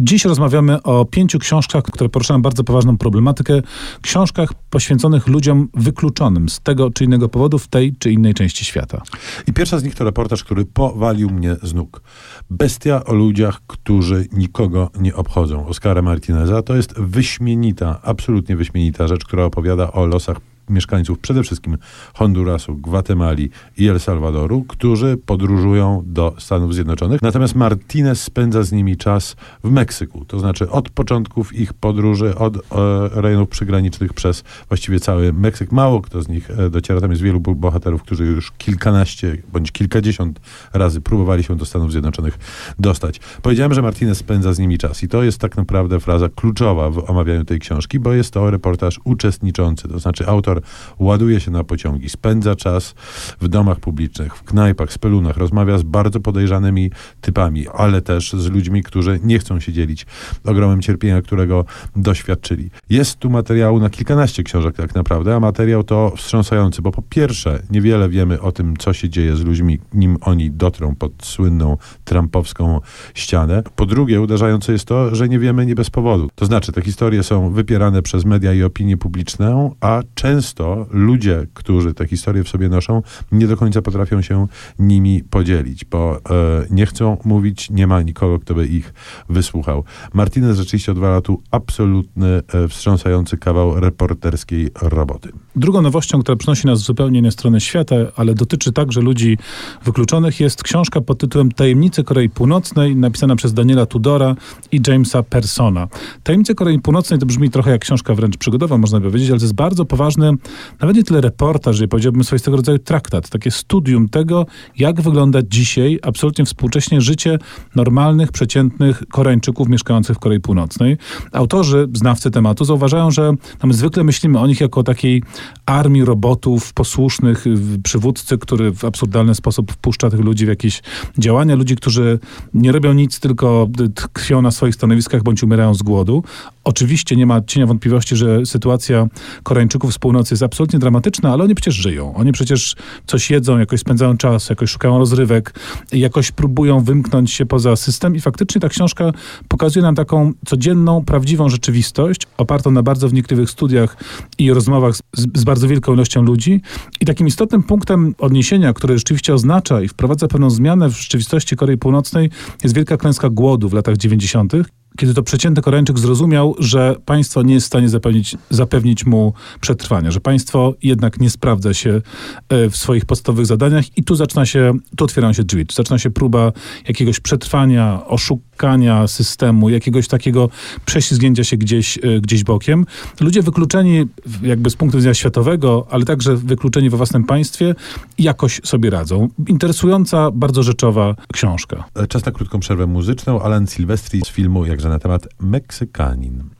Dziś rozmawiamy o pięciu książkach, które poruszają bardzo poważną problematykę. Książkach poświęconych ludziom wykluczonym z tego czy innego powodu w tej czy innej części świata. I pierwsza z nich to reportaż, który powalił mnie z nóg. Bestia o ludziach, którzy nikogo nie obchodzą. Oscara Martineza to jest wyśmienita, absolutnie wyśmienita rzecz, która opowiada o losach mieszkańców przede wszystkim Hondurasu, Gwatemali i El Salwadoru, którzy podróżują do Stanów Zjednoczonych. Natomiast Martinez spędza z nimi czas w Meksyku, to znaczy od początków ich podróży, od e, rejonów przygranicznych przez właściwie cały Meksyk. Mało kto z nich e, dociera, tam jest wielu bohaterów, którzy już kilkanaście bądź kilkadziesiąt razy próbowali się do Stanów Zjednoczonych dostać. Powiedziałem, że Martinez spędza z nimi czas i to jest tak naprawdę fraza kluczowa w omawianiu tej książki, bo jest to reportaż uczestniczący, to znaczy autor ładuje się na pociągi, spędza czas w domach publicznych, w knajpach, spelunach, rozmawia z bardzo podejrzanymi typami, ale też z ludźmi, którzy nie chcą się dzielić ogromem cierpienia, którego doświadczyli. Jest tu materiału na kilkanaście książek tak naprawdę, a materiał to wstrząsający, bo po pierwsze niewiele wiemy o tym, co się dzieje z ludźmi, nim oni dotrą pod słynną trumpowską ścianę. Po drugie uderzające jest to, że nie wiemy nie bez powodu. To znaczy te historie są wypierane przez media i opinię publiczną, a często często ludzie, którzy te historie w sobie noszą, nie do końca potrafią się nimi podzielić, bo e, nie chcą mówić, nie ma nikogo, kto by ich wysłuchał. Martinez rzeczywiście odwala tu absolutny, e, wstrząsający kawał reporterskiej roboty. Drugą nowością, która przynosi nas zupełnie inne strony świata, ale dotyczy także ludzi wykluczonych, jest książka pod tytułem Tajemnice Korei Północnej, napisana przez Daniela Tudora i Jamesa Persona. Tajemnice Korei Północnej to brzmi trochę jak książka wręcz przygodowa, można by powiedzieć, ale to jest bardzo poważny nawet nie tyle reportaż, że powiedziałbym swoistego rodzaju traktat, takie studium tego, jak wygląda dzisiaj absolutnie współcześnie życie normalnych, przeciętnych Koreańczyków mieszkających w Korei Północnej. Autorzy, znawcy tematu zauważają, że my zwykle myślimy o nich jako o takiej armii robotów posłusznych przywódcy, który w absurdalny sposób wpuszcza tych ludzi w jakieś działania, ludzi, którzy nie robią nic, tylko tkwią na swoich stanowiskach bądź umierają z głodu. Oczywiście nie ma cienia wątpliwości, że sytuacja Koreańczyków z północy jest absolutnie dramatyczna, ale oni przecież żyją. Oni przecież coś jedzą, jakoś spędzają czas, jakoś szukają rozrywek, jakoś próbują wymknąć się poza system i faktycznie ta książka pokazuje nam taką codzienną, prawdziwą rzeczywistość, opartą na bardzo wnikliwych studiach i rozmowach z, z bardzo wielką ilością ludzi. I takim istotnym punktem odniesienia, który rzeczywiście oznacza i wprowadza pewną zmianę w rzeczywistości Korei Północnej, jest wielka klęska głodu w latach 90 kiedy to przeciętny Koreańczyk zrozumiał, że państwo nie jest w stanie zapewnić, zapewnić mu przetrwania, że państwo jednak nie sprawdza się e, w swoich podstawowych zadaniach i tu zaczyna się, tu otwierają się drzwi, tu zaczyna się próba jakiegoś przetrwania, oszukania systemu, jakiegoś takiego prześlizgnięcia się gdzieś, e, gdzieś bokiem. Ludzie wykluczeni jakby z punktu widzenia światowego, ale także wykluczeni we własnym państwie jakoś sobie radzą. Interesująca, bardzo rzeczowa książka. Czas na krótką przerwę muzyczną. Alan Silvestri z filmu Jakże na temat Meksykanin.